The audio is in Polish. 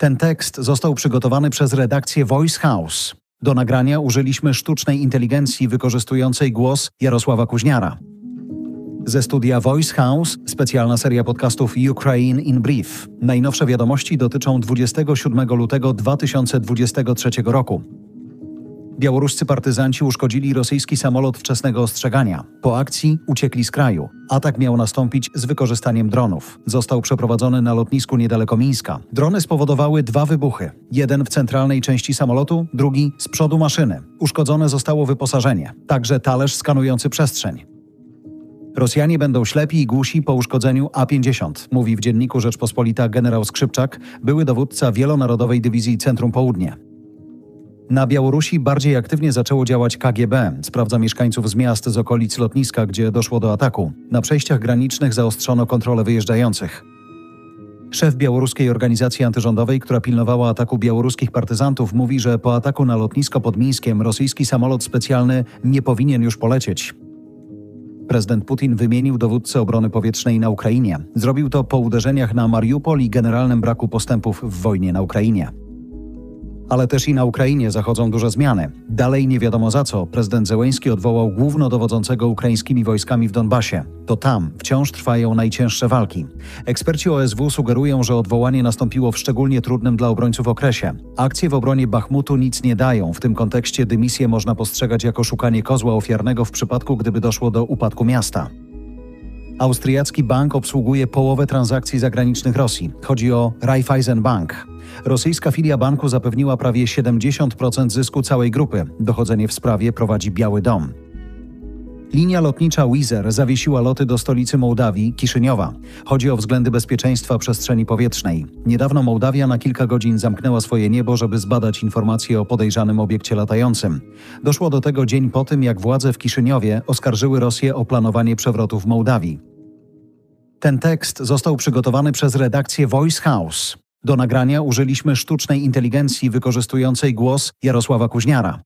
Ten tekst został przygotowany przez redakcję Voice House. Do nagrania użyliśmy sztucznej inteligencji wykorzystującej głos Jarosława Kuźniara. Ze studia Voice House specjalna seria podcastów Ukraine in Brief. Najnowsze wiadomości dotyczą 27 lutego 2023 roku. Białoruscy partyzanci uszkodzili rosyjski samolot wczesnego ostrzegania. Po akcji uciekli z kraju. Atak miał nastąpić z wykorzystaniem dronów. Został przeprowadzony na lotnisku niedaleko Mińska. Drony spowodowały dwa wybuchy. Jeden w centralnej części samolotu, drugi z przodu maszyny. Uszkodzone zostało wyposażenie, także talerz skanujący przestrzeń. Rosjanie będą ślepi i głusi po uszkodzeniu A-50, mówi w dzienniku Rzeczpospolita generał Skrzypczak, były dowódca Wielonarodowej Dywizji Centrum Południe. Na Białorusi bardziej aktywnie zaczęło działać KGB. Sprawdza mieszkańców z miast z okolic lotniska, gdzie doszło do ataku. Na przejściach granicznych zaostrzono kontrolę wyjeżdżających. Szef białoruskiej organizacji antyrządowej, która pilnowała ataku białoruskich partyzantów, mówi, że po ataku na lotnisko pod Mińskiem rosyjski samolot specjalny nie powinien już polecieć. Prezydent Putin wymienił dowódcę obrony powietrznej na Ukrainie. Zrobił to po uderzeniach na Mariupol i generalnym braku postępów w wojnie na Ukrainie. Ale też i na Ukrainie zachodzą duże zmiany. Dalej nie wiadomo za co prezydent Zełęński odwołał głównodowodzącego ukraińskimi wojskami w Donbasie. To tam wciąż trwają najcięższe walki. Eksperci OSW sugerują, że odwołanie nastąpiło w szczególnie trudnym dla obrońców okresie. Akcje w obronie Bachmutu nic nie dają. W tym kontekście dymisję można postrzegać jako szukanie kozła ofiarnego w przypadku, gdyby doszło do upadku miasta. Austriacki bank obsługuje połowę transakcji zagranicznych Rosji. Chodzi o Raiffeisen Bank. Rosyjska filia banku zapewniła prawie 70% zysku całej grupy. Dochodzenie w sprawie prowadzi Biały Dom. Linia lotnicza Wizer zawiesiła loty do stolicy Mołdawii, Kiszyniowa. Chodzi o względy bezpieczeństwa przestrzeni powietrznej. Niedawno Mołdawia na kilka godzin zamknęła swoje niebo, żeby zbadać informacje o podejrzanym obiekcie latającym. Doszło do tego dzień po tym, jak władze w Kiszyniowie oskarżyły Rosję o planowanie przewrotu w Mołdawii. Ten tekst został przygotowany przez redakcję Voice House. Do nagrania użyliśmy sztucznej inteligencji wykorzystującej głos Jarosława Kuźniara.